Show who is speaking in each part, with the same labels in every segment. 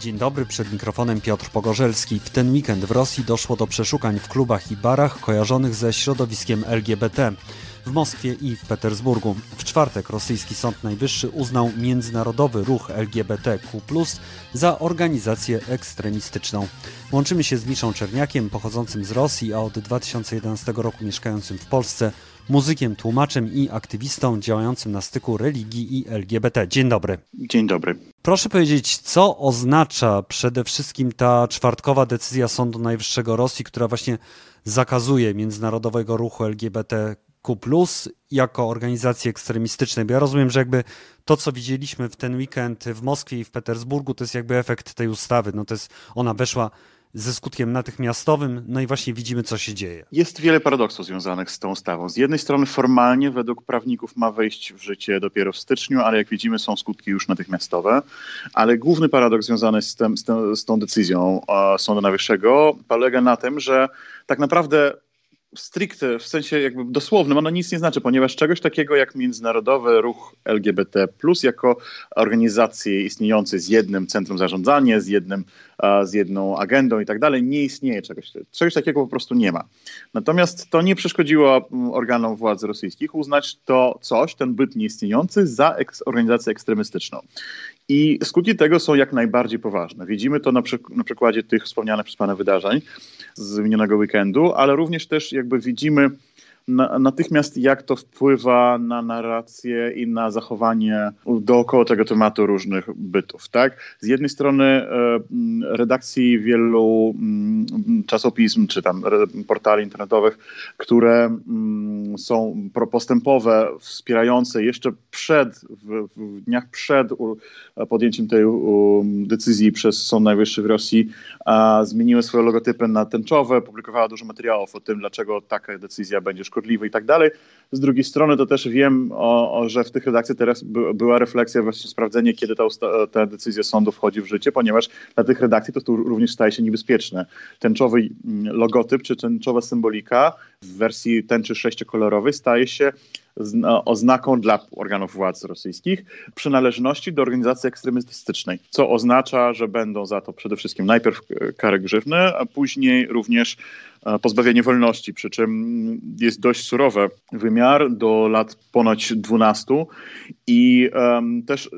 Speaker 1: Dzień dobry, przed mikrofonem Piotr Pogorzelski. W ten weekend w Rosji doszło do przeszukań w klubach i barach kojarzonych ze środowiskiem LGBT w Moskwie i w Petersburgu. W czwartek rosyjski Sąd Najwyższy uznał międzynarodowy ruch LGBTQ za organizację ekstremistyczną. Łączymy się z Miszą Czerniakiem, pochodzącym z Rosji, a od 2011 roku mieszkającym w Polsce, muzykiem, tłumaczem i aktywistą działającym na styku religii i LGBT. Dzień dobry.
Speaker 2: Dzień dobry.
Speaker 1: Proszę powiedzieć, co oznacza przede wszystkim ta czwartkowa decyzja Sądu Najwyższego Rosji, która właśnie zakazuje międzynarodowego ruchu LGBTQ jako organizacji ekstremistycznej? Bo ja rozumiem, że jakby to, co widzieliśmy w ten weekend w Moskwie i w Petersburgu, to jest jakby efekt tej ustawy. No to jest, ona weszła ze skutkiem natychmiastowym, no i właśnie widzimy, co się dzieje.
Speaker 2: Jest wiele paradoksów związanych z tą ustawą. Z jednej strony formalnie według prawników ma wejść w życie dopiero w styczniu, ale jak widzimy są skutki już natychmiastowe. Ale główny paradoks związany z, tym, z, tą, z tą decyzją Sądu Najwyższego polega na tym, że tak naprawdę stricte, w sensie jakby dosłownym, ono nic nie znaczy, ponieważ czegoś takiego jak Międzynarodowy Ruch LGBT, jako organizacje istniejące z jednym centrum zarządzania, z, jednym, z jedną agendą i tak dalej, nie istnieje czegoś. Czegoś takiego po prostu nie ma. Natomiast to nie przeszkodziło mm, organom władzy rosyjskich uznać to coś, ten byt nieistniejący, za eks organizację ekstremistyczną. I skutki tego są jak najbardziej poważne. Widzimy to na, przyk na przykładzie tych wspomnianych przez Pana wydarzeń z minionego weekendu, ale również też jakby widzimy na, natychmiast jak to wpływa na narrację i na zachowanie dookoła tego tematu różnych bytów. Tak? Z jednej strony e, redakcji wielu czasopism czy tam portali internetowych, które są propostępowe, wspierające jeszcze przed, w, w dniach przed podjęciem tej decyzji przez Sąd Najwyższy w Rosji, zmieniły swoje logotypy na tęczowe, publikowała dużo materiałów o tym, dlaczego taka decyzja będzie szkodliwa szkodliwy i tak dalej. Z drugiej strony to też wiem, o, o, że w tych redakcjach teraz by, była refleksja, właśnie sprawdzenie, kiedy ta, ta decyzja sądu wchodzi w życie, ponieważ dla tych redakcji to, to również staje się niebezpieczne. Tęczowy mm, logotyp czy tęczowa symbolika w wersji tęczy sześciokolorowej staje się oznaką dla organów władz rosyjskich przynależności do organizacji ekstremistycznej, co oznacza, że będą za to przede wszystkim najpierw kary grzywny, a później również pozbawienie wolności, przy czym jest dość surowy wymiar do lat ponad 12 i um, też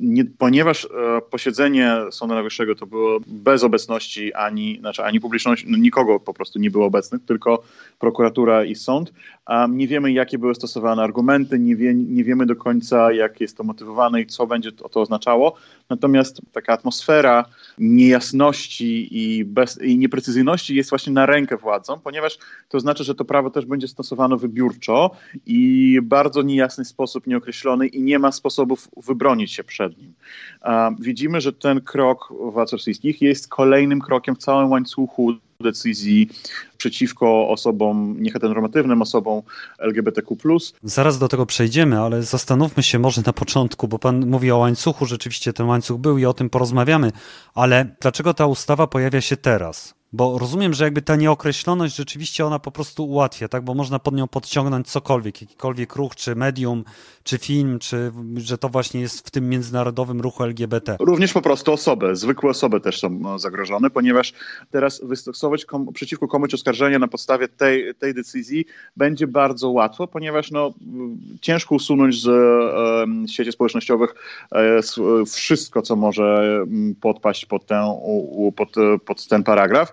Speaker 2: nie, ponieważ e, posiedzenie Sądu Najwyższego to było bez obecności ani, znaczy ani publiczności, no, nikogo po prostu nie było obecnych, tylko prokuratura i sąd, um, nie wiemy jakie były stosowane argumenty, nie, wie, nie wiemy do końca, jak jest to motywowane i co będzie to, to oznaczało. Natomiast taka atmosfera niejasności i, bez, i nieprecyzyjności jest właśnie na rękę władzom, ponieważ to znaczy, że to prawo też będzie stosowane wybiórczo i bardzo niejasny sposób, nieokreślony i nie ma sposobów wybronić się przed nim. Widzimy, że ten krok władz rosyjskich jest kolejnym krokiem w całym łańcuchu decyzji przeciwko osobom nieheteronormatywnym, osobom LGBTQ.
Speaker 1: Zaraz do tego przejdziemy, ale zastanówmy się może na początku, bo pan mówi o łańcuchu, rzeczywiście ten łańcuch był i o tym porozmawiamy, ale dlaczego ta ustawa pojawia się teraz? Bo rozumiem, że jakby ta nieokreśloność rzeczywiście ona po prostu ułatwia, tak? Bo można pod nią podciągnąć cokolwiek, jakikolwiek ruch, czy medium, czy film, czy że to właśnie jest w tym międzynarodowym ruchu LGBT.
Speaker 2: Również po prostu osoby, zwykłe osoby też są no, zagrożone, ponieważ teraz wystosować kom przeciwko komuś oskarżenie na podstawie tej, tej decyzji będzie bardzo łatwo, ponieważ no, ciężko usunąć z e, sieci społecznościowych e, wszystko, co może podpaść pod, tę, pod, pod ten paragraf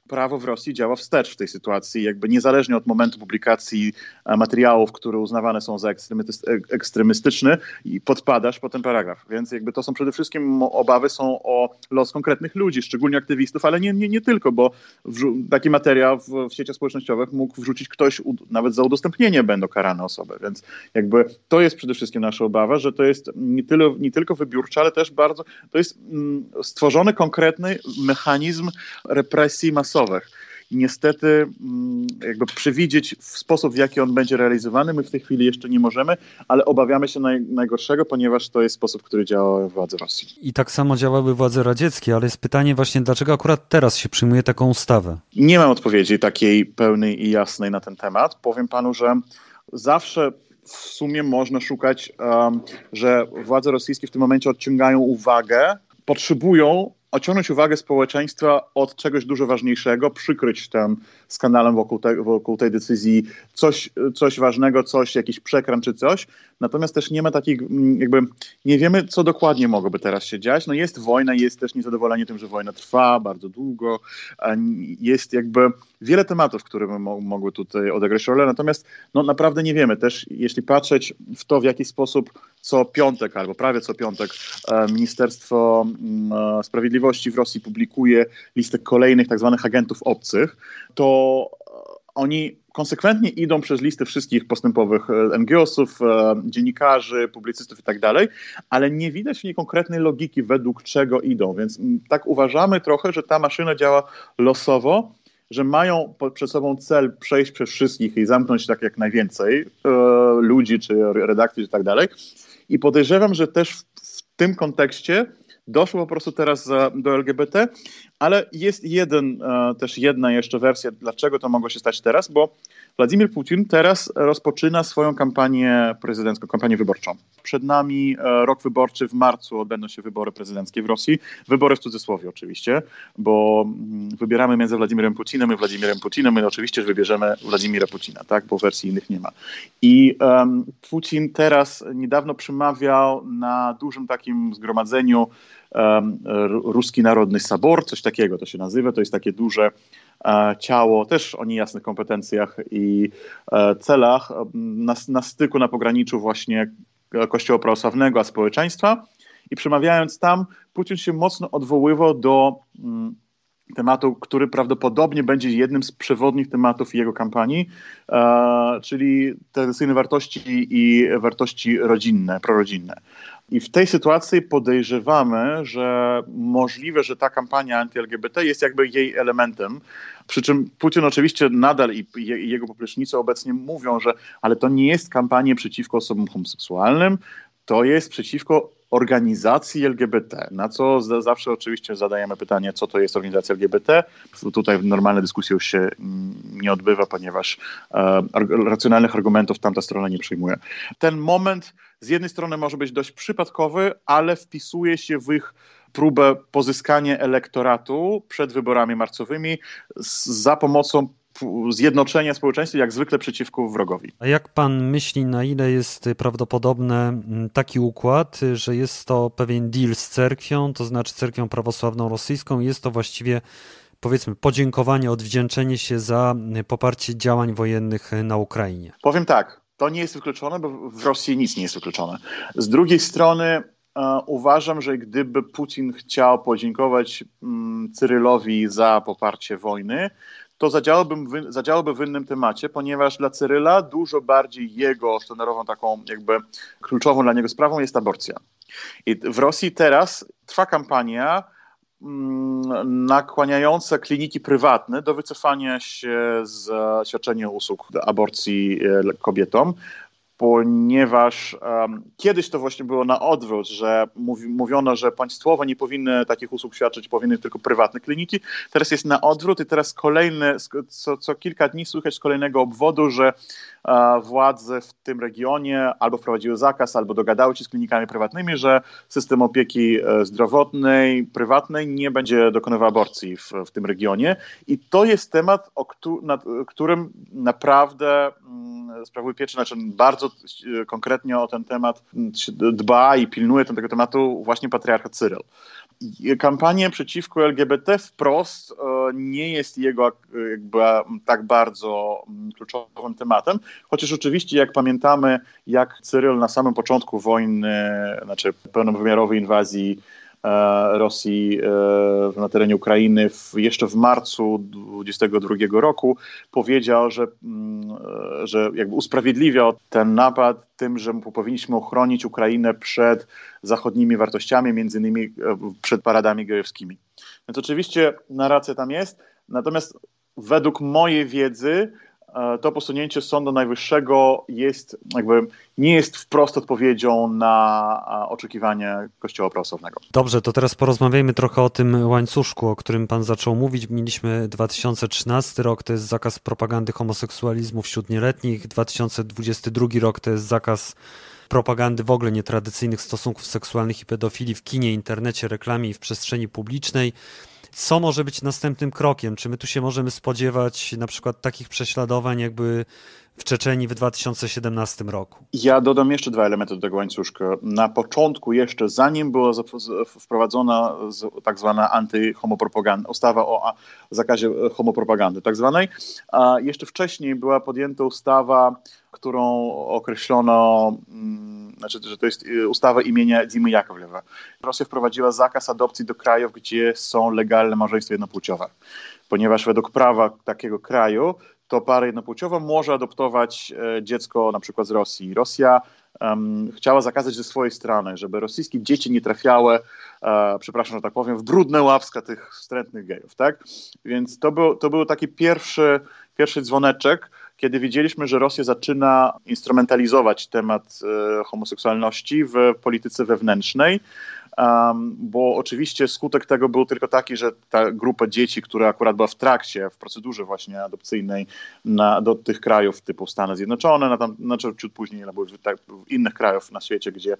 Speaker 2: prawo w Rosji działa wstecz w tej sytuacji, jakby niezależnie od momentu publikacji e, materiałów, które uznawane są za ekstremistyczne i podpadasz po ten paragraf. Więc jakby to są przede wszystkim obawy są o los konkretnych ludzi, szczególnie aktywistów, ale nie, nie, nie tylko, bo taki materiał w, w sieciach społecznościowych mógł wrzucić ktoś, nawet za udostępnienie będą karane osoby, więc jakby to jest przede wszystkim nasza obawa, że to jest nie, tyle, nie tylko wybiórcze, ale też bardzo, to jest mm, stworzony konkretny mechanizm represji masowych. I niestety mm, jakby przewidzieć w sposób, w jaki on będzie realizowany, my w tej chwili jeszcze nie możemy, ale obawiamy się naj, najgorszego, ponieważ to jest sposób, który działa władze Rosji.
Speaker 1: I tak samo działały władze radzieckie, ale jest pytanie właśnie, dlaczego akurat teraz się przyjmuje taką ustawę?
Speaker 2: Nie mam odpowiedzi takiej pełnej i jasnej na ten temat. Powiem panu, że zawsze w sumie można szukać, um, że władze rosyjskie w tym momencie odciągają uwagę, potrzebują odciągnąć uwagę społeczeństwa od czegoś dużo ważniejszego, przykryć tym skandalem wokół, te, wokół tej decyzji coś, coś ważnego, coś, jakiś przekran czy coś. Natomiast też nie ma takich, mm, jakby nie wiemy, co dokładnie mogłoby teraz się dziać. No jest wojna, jest też niezadowolenie tym, że wojna trwa bardzo długo. Jest jakby wiele tematów, które by mogły tutaj odegrać rolę. Natomiast no, naprawdę nie wiemy. Też jeśli patrzeć w to, w jaki sposób co piątek albo prawie co piątek e, Ministerstwo mm, e, Sprawiedliwości w Rosji publikuje listę kolejnych tak zwanych agentów obcych, to oni konsekwentnie idą przez listę wszystkich postępowych e, NGO-sów, dziennikarzy, publicystów i tak dalej, ale nie widać w niej konkretnej logiki, według czego idą. Więc mm, tak uważamy trochę, że ta maszyna działa losowo, że mają przed sobą cel przejść przez wszystkich i zamknąć tak jak najwięcej e, ludzi, czy redakcji, czy tak dalej. I podejrzewam, że też w tym kontekście doszło po prostu teraz do LGBT, ale jest jeden, e, też jedna jeszcze wersja, dlaczego to mogło się stać teraz, bo Władimir Putin teraz rozpoczyna swoją kampanię prezydencką, kampanię wyborczą. Przed nami e, rok wyborczy, w marcu odbędą się wybory prezydenckie w Rosji. Wybory w cudzysłowie oczywiście, bo mm, wybieramy między Władimirem Putinem i Władimirem Putinem i oczywiście wybierzemy Władimira Putina, tak, bo wersji innych nie ma. I um, Putin teraz niedawno przemawiał na dużym takim zgromadzeniu Ruski Narodny Sabor, coś takiego to się nazywa, to jest takie duże E, ciało, też o niejasnych kompetencjach i e, celach, na, na styku, na pograniczu właśnie Kościoła Prawosławnego a społeczeństwa. I przemawiając tam, Putin się mocno odwoływał do mm, tematu, który prawdopodobnie będzie jednym z przewodnich tematów jego kampanii, e, czyli tradycyjne wartości i wartości rodzinne, prorodzinne. I w tej sytuacji podejrzewamy, że możliwe, że ta kampania anty-LGBT jest jakby jej elementem. Przy czym Putin oczywiście nadal i jego poplecznicy obecnie mówią, że ale to nie jest kampania przeciwko osobom homoseksualnym, to jest przeciwko organizacji LGBT, na co zawsze oczywiście zadajemy pytanie, co to jest organizacja LGBT. Tutaj normalna dyskusja już się mm, nie odbywa, ponieważ e, racjonalnych argumentów tamta strona nie przyjmuje. Ten moment z jednej strony może być dość przypadkowy, ale wpisuje się w ich próbę pozyskania elektoratu przed wyborami marcowymi za pomocą zjednoczenia społeczeństwa, jak zwykle przeciwko wrogowi.
Speaker 1: A jak pan myśli, na ile jest prawdopodobny mm, taki układ, że jest to pewien deal z cerkwią, to znaczy cerkwią prawosławną rosyjską, jest to właściwie powiedzmy podziękowanie, odwdzięczenie się za poparcie działań wojennych na Ukrainie?
Speaker 2: Powiem tak, to nie jest wykluczone, bo w Rosji nic nie jest wykluczone. Z drugiej strony e, uważam, że gdyby Putin chciał podziękować mm, Cyrylowi za poparcie wojny, to zadziałałby w innym temacie, ponieważ dla Cyryla dużo bardziej jego sztandarową taką jakby kluczową dla niego sprawą jest aborcja. I w Rosji teraz trwa kampania mm, nakłaniająca kliniki prywatne do wycofania się z świadczenia usług aborcji e, kobietom, ponieważ um, kiedyś to właśnie było na odwrót, że mówi, mówiono, że państwowe nie powinny takich usług świadczyć, powinny tylko prywatne kliniki. Teraz jest na odwrót i teraz kolejne, co, co kilka dni słychać z kolejnego obwodu, że e, władze w tym regionie albo wprowadziły zakaz, albo dogadały się z klinikami prywatnymi, że system opieki e, zdrowotnej, prywatnej nie będzie dokonywał aborcji w, w tym regionie. I to jest temat, o nad którym naprawdę mm, sprawuje pieczę, znaczy bardzo E, konkretnie o ten temat dba i pilnuje tego tematu właśnie patriarcha Cyryl. Kampania przeciwko LGBT wprost e, nie jest jego jakby tak bardzo kluczowym tematem, chociaż oczywiście jak pamiętamy, jak Cyryl na samym początku wojny, znaczy pełnowymiarowej inwazji E, Rosji e, na terenie Ukrainy w, jeszcze w marcu 2022 roku powiedział, że, mm, e, że jakby usprawiedliwiał ten napad tym, że powinniśmy ochronić Ukrainę przed zachodnimi wartościami, między innymi przed paradami gejowskimi. Więc oczywiście narracja tam jest, natomiast według mojej wiedzy E, to posunięcie Sądu Najwyższego jest jakby nie jest wprost odpowiedzią na oczekiwania Kościoła Prawosławnego.
Speaker 1: Dobrze, to teraz porozmawiajmy trochę o tym łańcuszku, o którym pan zaczął mówić. Mieliśmy 2013 rok, to jest zakaz propagandy homoseksualizmu wśród nieletnich, 2022 rok to jest zakaz propagandy w ogóle nietradycyjnych stosunków seksualnych i pedofilii w kinie, internecie, reklamie i w przestrzeni publicznej. Co może być następnym krokiem? Czy my tu się możemy spodziewać na przykład takich prześladowań, jakby w Czeczeni w 2017 roku.
Speaker 2: Ja dodam jeszcze dwa elementy do tego łańcuszka. Na początku jeszcze, zanim była wprowadzona tak zwana antyhomopropaganda, ustawa o zakazie homopropagandy tak zwanej, a jeszcze wcześniej była podjęta ustawa, którą określono, mm, znaczy, że to jest y, ustawa imienia Dimy Jakowlewa. Rosja wprowadziła zakaz adopcji do krajów, gdzie są legalne małżeństwa jednopłciowe ponieważ według prawa takiego kraju to para jednopłciowa może adoptować e, dziecko na przykład z Rosji. Rosja um, chciała zakazać ze swojej strony, żeby rosyjskie dzieci nie trafiały, e, przepraszam, że tak powiem, w brudne łapska tych wstrętnych gejów, tak? Więc to był, to był taki pierwszy, pierwszy dzwoneczek, kiedy widzieliśmy, że Rosja zaczyna instrumentalizować temat e, homoseksualności w polityce wewnętrznej bo oczywiście skutek tego był tylko taki, że ta grupa dzieci, która akurat była w trakcie, w procedurze właśnie adopcyjnej na, do tych krajów typu Stany Zjednoczone, na tam, znaczy ciut później, albo w, tak, w innych krajów na świecie, gdzie,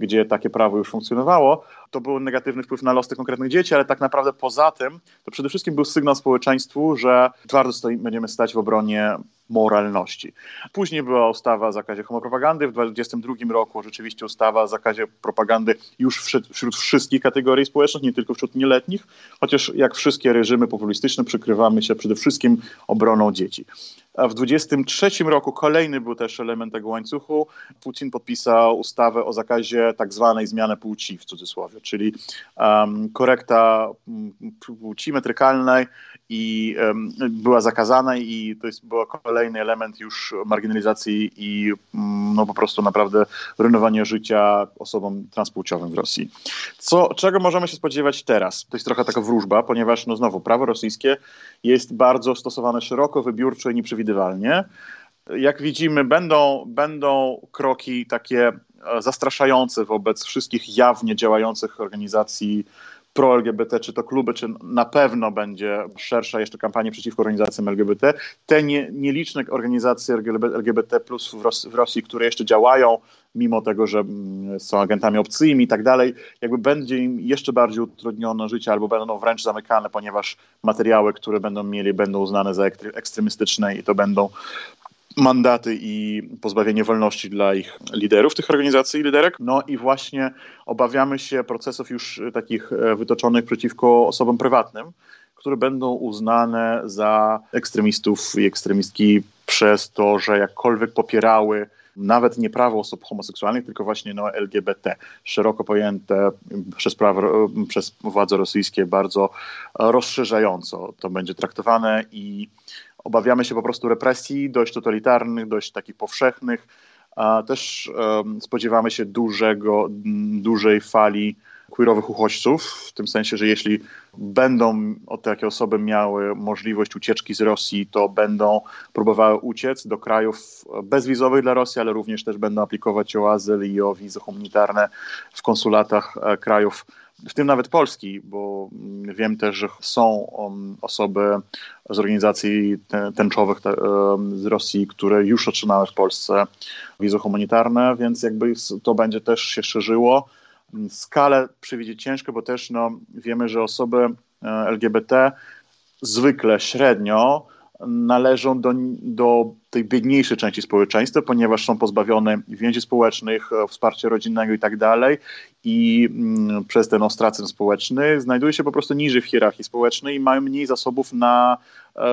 Speaker 2: gdzie takie prawo już funkcjonowało, to był negatywny wpływ na los tych konkretnych dzieci, ale tak naprawdę poza tym to przede wszystkim był sygnał społeczeństwu, że twardo stoi, będziemy stać w obronie moralności. Później była ustawa o zakazie homopropagandy, w 2022 roku rzeczywiście ustawa o zakazie propagandy już wśród, wśród wszystkich kategorii społecznych, nie tylko wśród nieletnich, chociaż jak wszystkie reżimy populistyczne przykrywamy się przede wszystkim obroną dzieci. A w 2023 roku kolejny był też element tego łańcuchu. Putin podpisał ustawę o zakazie tak zwanej zmiany płci w cudzysłowie, czyli um, korekta płci metrykalnej i um, była zakazana i to jest był kolejny element już marginalizacji i um, no po prostu naprawdę rujnowania życia osobom transpłciowym w Rosji. Co, czego możemy się spodziewać teraz? To jest trochę taka wróżba, ponieważ no znowu prawo rosyjskie jest bardzo stosowane szeroko, wybiórczo i nieprzewidywalnie. Jak widzimy, będą, będą kroki takie e, zastraszające wobec wszystkich jawnie działających organizacji pro-LGBT, czy to kluby, czy na pewno będzie szersza jeszcze kampania przeciwko organizacjom LGBT. Te nie, nieliczne organizacje LGBT plus w, Ros w Rosji, które jeszcze działają, mimo tego, że mm, są agentami obcymi i tak dalej, jakby będzie im jeszcze bardziej utrudnione życie albo będą wręcz zamykane, ponieważ materiały, które będą mieli, będą uznane za ekstremistyczne i to będą mandaty i pozbawienie wolności dla ich liderów, tych organizacji i liderek. No i właśnie obawiamy się procesów już takich e, wytoczonych przeciwko osobom prywatnym, które będą uznane za ekstremistów i ekstremistki przez to, że jakkolwiek popierały nawet nie prawo osób homoseksualnych, tylko właśnie no, LGBT, szeroko pojęte przez, prawo, przez władze rosyjskie bardzo rozszerzająco to będzie traktowane i obawiamy się po prostu represji dość totalitarnych, dość takich powszechnych. Też spodziewamy się dużego, dużej fali queerowych uchodźców, w tym sensie, że jeśli będą takie osoby miały możliwość ucieczki z Rosji, to będą próbowały uciec do krajów bezwizowych dla Rosji, ale również też będą aplikować o azyl i o wizy humanitarne w konsulatach e, krajów w tym nawet Polski, bo wiem też, że są um, osoby z organizacji tęczowych z Rosji, które już otrzymały w Polsce wizy humanitarne, więc jakby to będzie też się szerzyło. Skalę przewidzieć ciężko, bo też no, wiemy, że osoby e, LGBT zwykle średnio należą do, do tej biedniejszej części społeczeństwa, ponieważ są pozbawione więzi społecznych, e, wsparcia rodzinnego i tak dalej. I mm, przez ten ostracyzm społeczny znajdują się po prostu niżej w hierarchii społecznej i mają mniej zasobów na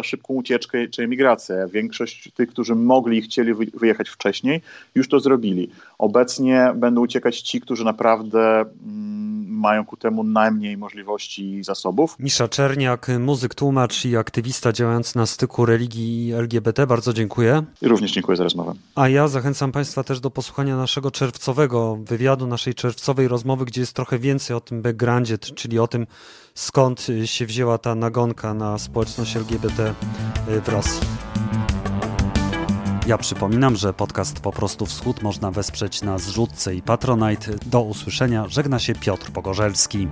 Speaker 2: szybką ucieczkę czy emigrację. Większość tych, którzy mogli i chcieli wyjechać wcześniej, już to zrobili. Obecnie będą uciekać ci, którzy naprawdę mm, mają ku temu najmniej możliwości i zasobów.
Speaker 1: Misza Czerniak, muzyk, tłumacz i aktywista działający na styku religii i LGBT. Bardzo dziękuję.
Speaker 2: I również dziękuję za rozmowę.
Speaker 1: A ja zachęcam Państwa też do posłuchania naszego czerwcowego wywiadu, naszej czerwcowej rozmowy, gdzie jest trochę więcej o tym backgroundzie, czyli o tym, skąd się wzięła ta nagonka na społeczność LGBT w Rosji. Ja przypominam, że podcast Po prostu Wschód można wesprzeć na zrzutce i Patronite. Do usłyszenia. Żegna się Piotr Pogorzelski.